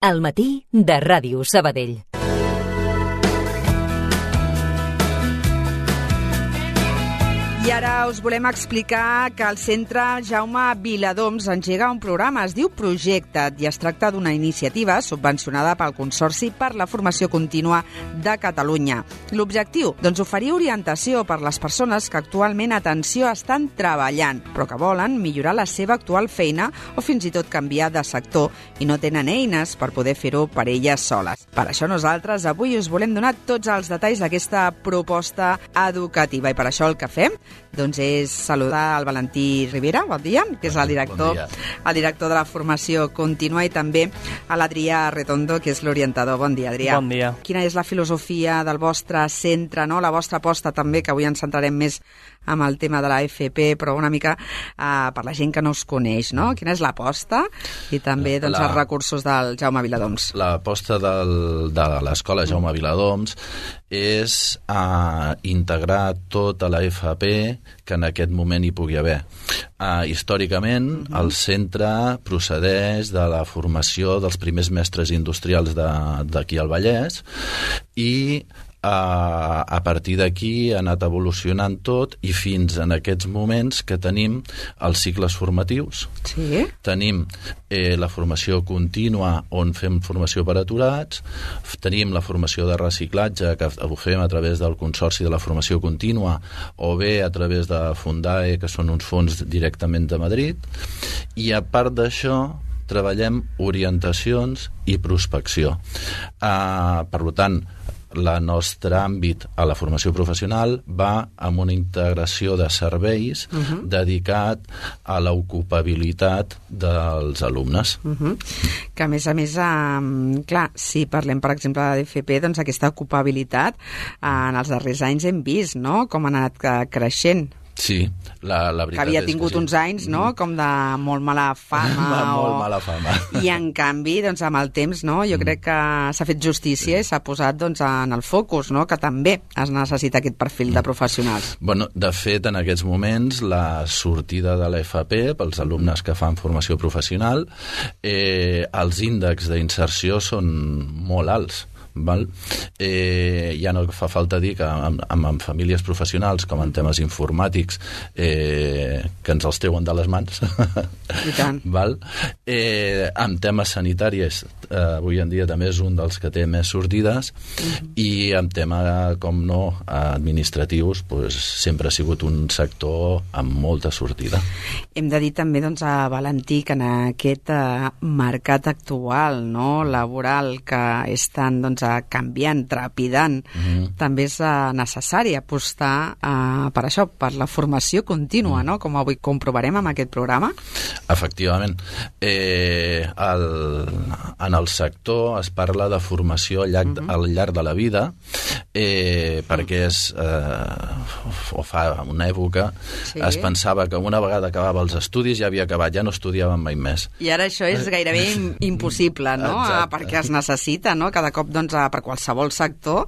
al matí de Ràdio Sabadell. Ara us volem explicar que el centre Jaume Viladoms engega un programa, es diu Projecta't, i es tracta d'una iniciativa subvencionada pel Consorci per la Formació Contínua de Catalunya. L'objectiu? Doncs oferir orientació per les persones que actualment, atenció, estan treballant, però que volen millorar la seva actual feina o fins i tot canviar de sector i no tenen eines per poder fer-ho per elles soles. Per això nosaltres avui us volem donar tots els detalls d'aquesta proposta educativa i per això el que fem doncs és saludar el Valentí Rivera, bon dia, que és el director, Bon el director de la formació contínua i també a l'Adrià Retondo, que és l'orientador. Bon dia, Adrià. Bon dia. Quina és la filosofia del vostre centre, no? la vostra aposta també, que avui ens centrarem més amb el tema de la FP, però una mica uh, per la gent que no us coneix, no? Quina és l'aposta i també doncs, La- els recursos del Jaume Viladoms. L'aposta del, de l'escola Jaume Viladoms és a integrar tota la FP que en aquest moment hi pugui haver. Uh, històricament, el centre procedeix de la formació dels primers mestres industrials de- d'aquí al Vallès i a, a partir d'aquí ha anat evolucionant tot i fins en aquests moments que tenim els cicles formatius Sí? tenim eh, la formació contínua on fem formació per aturats, tenim la formació de reciclatge que ho fem a través del Consorci de la Formació Contínua o bé a través de Fundae, que són uns fons directament de Madrid, i a part d'això treballem orientacions i prospecció. Uh, per tant, la nostre àmbit a la formació professional va amb una integració de serveis uh -huh. dedicat a l'ocupabilitat dels alumnes. Uh -huh. Que a més a més, um, clar, si parlem per exemple de l'FP, doncs aquesta ocupabilitat uh, en els darrers anys hem vist, no?, com ha anat uh, creixent. Sí, la, la Que veritat havia és tingut que sí. Mm. uns anys, no?, com de molt mala fama. Molt o... mala fama. I en canvi, doncs, amb el temps, no?, jo crec que s'ha fet justícia i s'ha posat, doncs, en el focus, no?, que també es necessita aquest perfil de professionals. Bueno, de fet, en aquests moments, la sortida de l'FP pels alumnes que fan formació professional, eh, els índexs d'inserció són molt alts. Val? Eh, ja no fa falta dir que amb, amb, amb famílies professionals com en temes informàtics eh, que ens els treuen de les mans I tant. Val? Eh, amb temes sanitaris eh, avui en dia també és un dels que té més sortides i amb tema, com no, administratius pues, sempre ha sigut un sector amb molta sortida. Hem de dir també doncs, a Valentí que en aquest eh, mercat actual no, laboral que és tan doncs, eh, canviant, trepidant, Mhm. també és eh, necessari apostar eh, per això, per la formació contínua, no? com avui comprovarem amb aquest programa. Efectivament. Eh, el, en el sector es parla de formació al llarg, al llarg de la vida eh, perquè és, eh, o fa una època Sí. es pensava que una vegada acabava els estudis ja havia acabat, ja no estudiàvem mai més. I ara això és gairebé im- impossible, no? Exacte. Ah, perquè es necessita, no? Cada cop, doncs, ah, per qualsevol sector,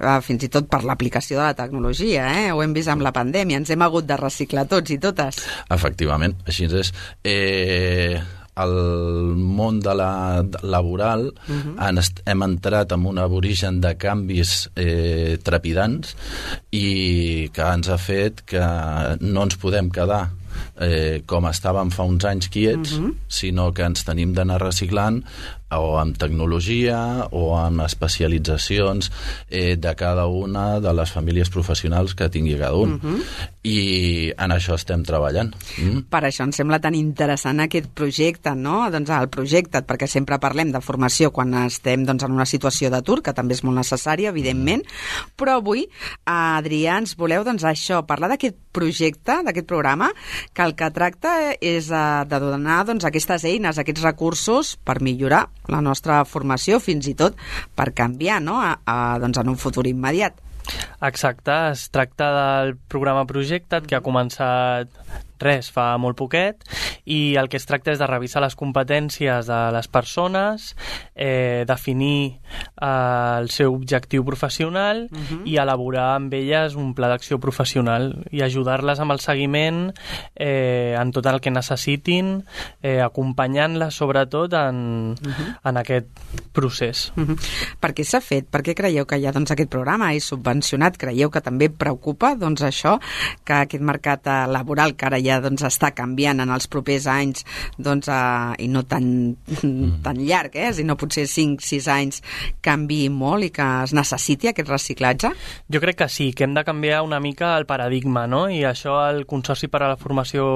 ah, fins i tot per l'aplicació de la tecnologia, eh? Ho hem vist amb la pandèmia, ens hem hagut de reciclar tots i totes. Efectivament, així és. Eh, el món de la de- laboral uh -huh. han est hem entrat en un aborigen de canvis eh, trepidants i que ens ha fet que no ens podem quedar eh, com estàvem fa uns anys quiets, uh -huh. sinó que ens tenim d'anar reciclant o amb tecnologia o amb especialitzacions eh, de cada una de les famílies professionals que tingui cada un. Uh -huh. I en això estem treballant. Mm? Per això ens sembla tan interessant aquest projecte, no? Doncs el projecte, perquè sempre parlem de formació quan estem doncs, en una situació d'atur, que també és molt necessària, evidentment, però avui, Adrià, ens voleu doncs, això, parlar d'aquest projecte, d'aquest programa, que el que tracta és eh, de donar doncs, aquestes eines, aquests recursos per millorar la nostra formació, fins i tot per canviar no? a, a, doncs, en un futur immediat. Exacte, es tracta del programa Projecta't que ha començat res, fa molt poquet, i el que es tracta és de revisar les competències de les persones, eh, definir eh, el seu objectiu professional uh -huh. i elaborar amb elles un pla d'acció professional i ajudar-les amb el seguiment eh, en tot el que necessitin, eh, acompanyant-les sobretot en, uh -huh. en aquest procés. Uh -huh. Per què s'ha fet? Per què creieu que hi ha doncs, aquest programa? És subvencionat? Creieu que també preocupa doncs, això, que aquest mercat eh, laboral que ara ja doncs, està canviant en els propers anys doncs, eh, i no tan, mm. tan llarg, eh? si no potser 5-6 anys canvi molt i que es necessiti aquest reciclatge? Jo crec que sí, que hem de canviar una mica el paradigma, no? i això el Consorci per a la Formació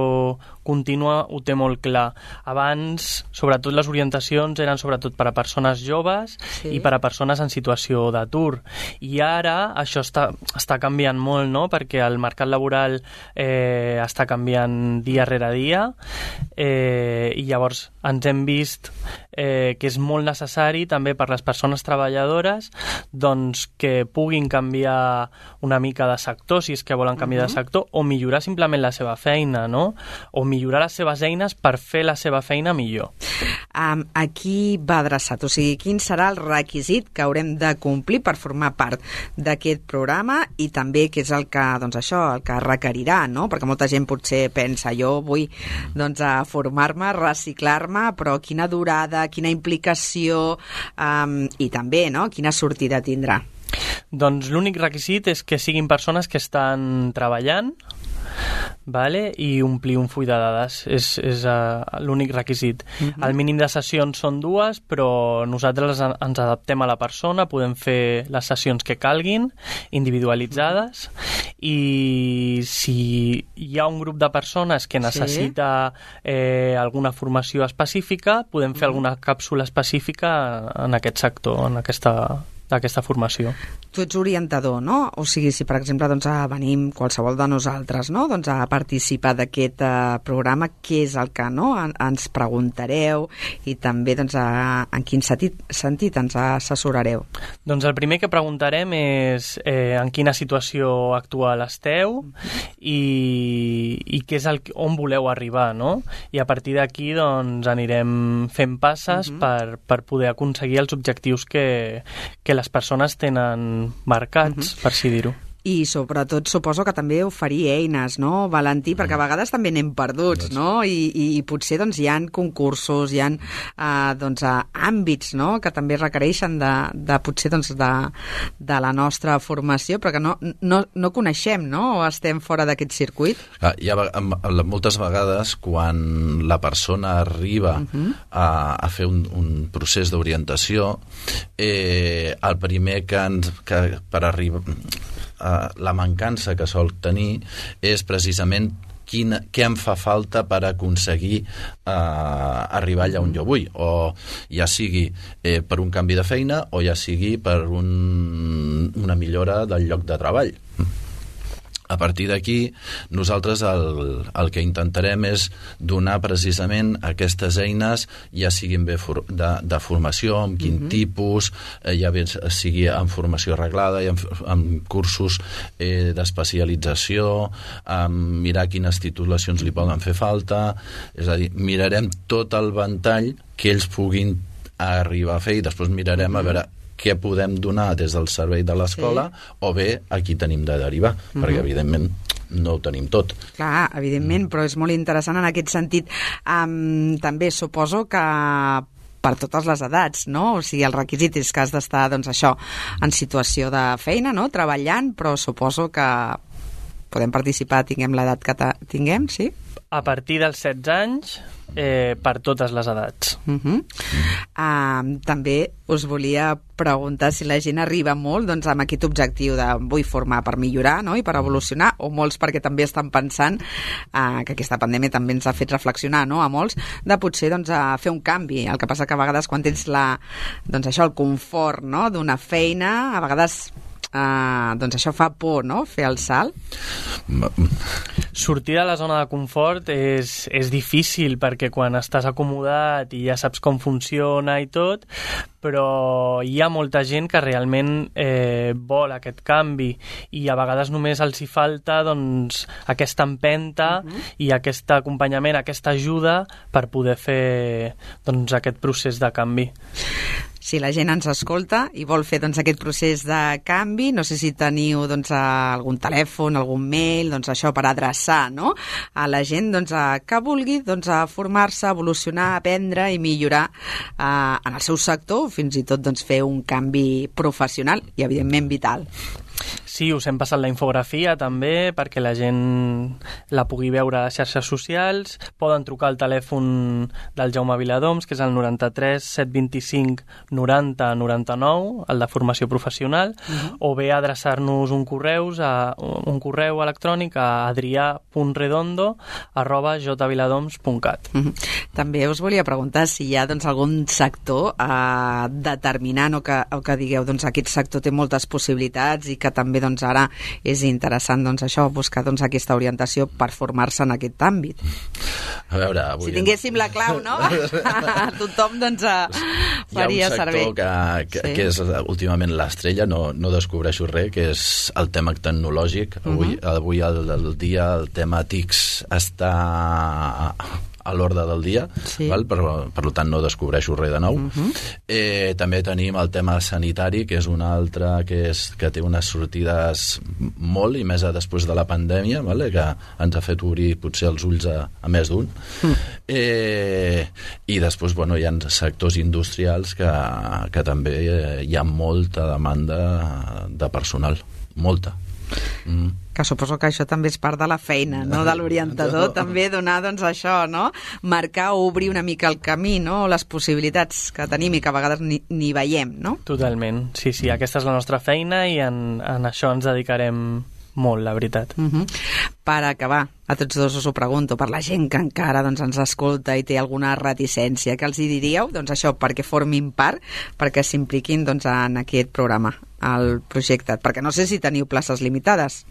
Contínua ho té molt clar. Abans, sobretot les orientacions eren sobretot per a persones joves sí. i per a persones en situació d'atur. I ara això està, està canviant molt, no? perquè el mercat laboral eh, està canviant dia rere dia eh, i llavors ens hem vist eh, que és molt necessari també per les persones treballadores doncs, que puguin canviar una mica de sector, si és que volen canviar uh -huh. de sector, o millorar simplement la seva feina, no? o millorar les seves eines per fer la seva feina millor. Um, a qui va adreçat? O sigui, quin serà el requisit que haurem de complir per formar part d'aquest programa i també què és el que, doncs això, el que requerirà, no? Perquè molta gent potser pensa, jo vull doncs, a formar-me, reciclar-me, però quina durada, quina implicació um, i també no? quina sortida tindrà. Doncs l'únic requisit és que siguin persones que estan treballant vale? i omplir un full de dades és, és uh, l'únic requisit uh -huh. el mínim de sessions són dues però nosaltres ens adaptem a la persona podem fer les sessions que calguin individualitzades -huh. i si hi ha un grup de persones que necessita sí. eh, alguna formació específica podem fer uh -huh. alguna càpsula específica en aquest sector, en aquesta d'aquesta formació. Tu ets orientador, no? O sigui, si per exemple doncs, venim qualsevol de nosaltres no? doncs, a participar d'aquest uh, programa, què és el que no? En, ens preguntareu i també doncs, a, en quin sentit, sentit ens assessorareu? Doncs el primer que preguntarem és eh, en quina situació actual esteu i, i què és el, on voleu arribar, no? I a partir d'aquí doncs, anirem fent passes uh -huh. per, per poder aconseguir els objectius que, que les persones tenen marcats, uh -huh. per si dir-ho i sobretot suposo que també oferir eines, no, Valentí? Perquè a mm. vegades també anem perduts, no? I, i, i potser doncs, hi han concursos, hi han uh, doncs, uh, àmbits no? que també requereixen de, de potser doncs, de, de la nostra formació, però que no, no, no coneixem, no? O estem fora d'aquest circuit? Ah, hi ha, moltes vegades, quan la persona arriba uh -huh. a, a fer un, un procés d'orientació, eh, el primer que, ens, que per arribar eh, la mancança que sol tenir és precisament quina, què em fa falta per aconseguir eh, arribar allà on jo vull, o ja sigui eh, per un canvi de feina o ja sigui per un, una millora del lloc de treball. A partir d'aquí, nosaltres el, el que intentarem és donar precisament aquestes eines, ja siguin bé for, de, de formació, amb quin mhm. -huh. tipus, eh, ja bé sigui en formació arreglada, i en, en cursos eh, d'especialització, mirar quines titulacions li poden fer falta, és a dir, mirarem tot el ventall que ells puguin arribar a fer i després mirarem a mhm. veure què podem donar des del servei de l'escola sí. o bé a qui tenim de derivar, uh -huh. perquè evidentment no ho tenim tot. Clar, evidentment, mm. però és molt interessant en aquest sentit. Um, també suposo que per totes les edats, no? O sigui, el requisit és que has d'estar, doncs això, en situació de feina, no? Treballant, però suposo que podem participar, tinguem l'edat que tinguem, sí? A partir dels 16 anys eh, per totes les edats. Uh -huh. uh, també us volia preguntar si la gent arriba molt doncs, amb aquest objectiu de vull formar per millorar no? i per evolucionar, o molts perquè també estan pensant uh, que aquesta pandèmia també ens ha fet reflexionar no? a molts de potser doncs, a fer un canvi. El que passa que a vegades quan tens la, doncs, això, el confort no? d'una feina, a vegades eh, doncs això fa por, no?, fer el salt. Sortir de la zona de confort és, és difícil perquè quan estàs acomodat i ja saps com funciona i tot, però hi ha molta gent que realment eh, vol aquest canvi i a vegades només els hi falta doncs, aquesta empenta uh -huh. i aquest acompanyament, aquesta ajuda per poder fer doncs, aquest procés de canvi si la gent ens escolta i vol fer doncs, aquest procés de canvi, no sé si teniu doncs, algun telèfon, algun mail, doncs, això per adreçar no? a la gent doncs, a, que vulgui doncs, a formar-se, evolucionar, aprendre i millorar eh, en el seu sector, fins i tot doncs, fer un canvi professional i, evidentment, vital. Sí, us hem passat la infografia també perquè la gent la pugui veure a les xarxes socials. Poden trucar al telèfon del Jaume Viladoms, que és el 93 725 90 99, el de formació professional, uh -huh. o bé adreçar-nos un correu a un correu electrònic a adrià.redondo arroba jviladoms.cat. Uh -huh. També us volia preguntar si hi ha doncs, algun sector eh, determinant o que, o que digueu doncs, aquest sector té moltes possibilitats i que també doncs, ara és interessant doncs, això buscar doncs, aquesta orientació per formar-se en aquest àmbit. A veure, avui... Si tinguéssim la clau, no? Tothom doncs, faria servei. Hi ha un sector que, que, sí. que és últimament l'estrella, no, no descobreixo res, que és el tema tecnològic. Avui, uh -huh. avui el, el dia el tema TICS està a l'ordre del dia, sí. val? Per, per tant no descobreixo res de nou. Uh -huh. eh, també tenim el tema sanitari, que és un altre que, és, que té unes sortides molt, i més després de la pandèmia, vale? que ens ha fet obrir potser els ulls a, a més d'un. Uh-huh. Eh, I després bueno, hi ha sectors industrials que, que també hi ha molta demanda de personal, molta. Mm que suposo que això també és part de la feina, no? de l'orientador, també donar doncs, això, no? marcar o obrir una mica el camí, no? les possibilitats que tenim i que a vegades ni, ni veiem. No? Totalment, sí, sí, aquesta és la nostra feina i en, en això ens dedicarem molt, la veritat. Uh -huh. Per acabar, a tots dos us ho pregunto, per la gent que encara doncs, ens escolta i té alguna reticència, que els hi diríeu? Doncs això, perquè formin part, perquè s'impliquin doncs, en aquest programa, al projecte, perquè no sé si teniu places limitades.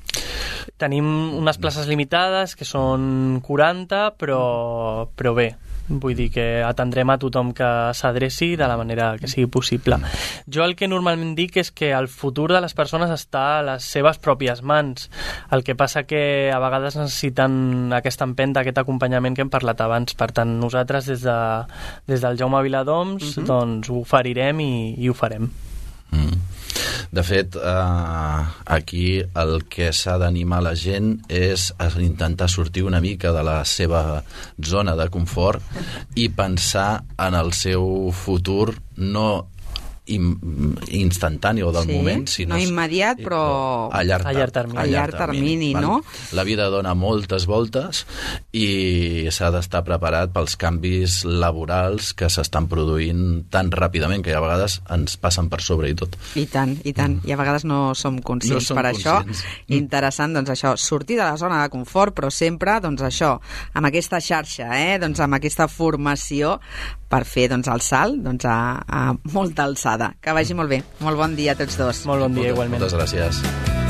Tenim unes places limitades, que són 40, però, però bé, Vull dir que atendrem a tothom que s'adreci de la manera que sigui possible. Jo el que normalment dic és que el futur de les persones està a les seves pròpies mans. El que passa que a vegades necessiten aquesta empenta, aquest acompanyament que hem parlat abans. Per tant, nosaltres des, de, des del Jaume Viladoms uh mhm. -huh. doncs ho oferirem i, i ho farem. Mm. De fet, eh, aquí el que s'ha d'animar la gent és intentar sortir una mica de la seva zona de confort i pensar en el seu futur no instantani o del sí, moment, sinó... No immediat, però... A llarg, a llarg termini. A llarg termini, val? no? La vida dona moltes voltes i s'ha d'estar preparat pels canvis laborals que s'estan produint tan ràpidament que a vegades ens passen per sobre i tot. I tant, i tant. Mm. I a vegades no som conscients no som per conscients. això. Mm. Interessant, doncs això, sortir de la zona de confort, però sempre, doncs això, amb aquesta xarxa, eh? doncs amb aquesta formació per fer doncs, el salt doncs, a, a molta alçada. Que vagi molt bé. Molt bon dia a tots dos. Molt bon dia, moltes, igualment. Moltes gràcies.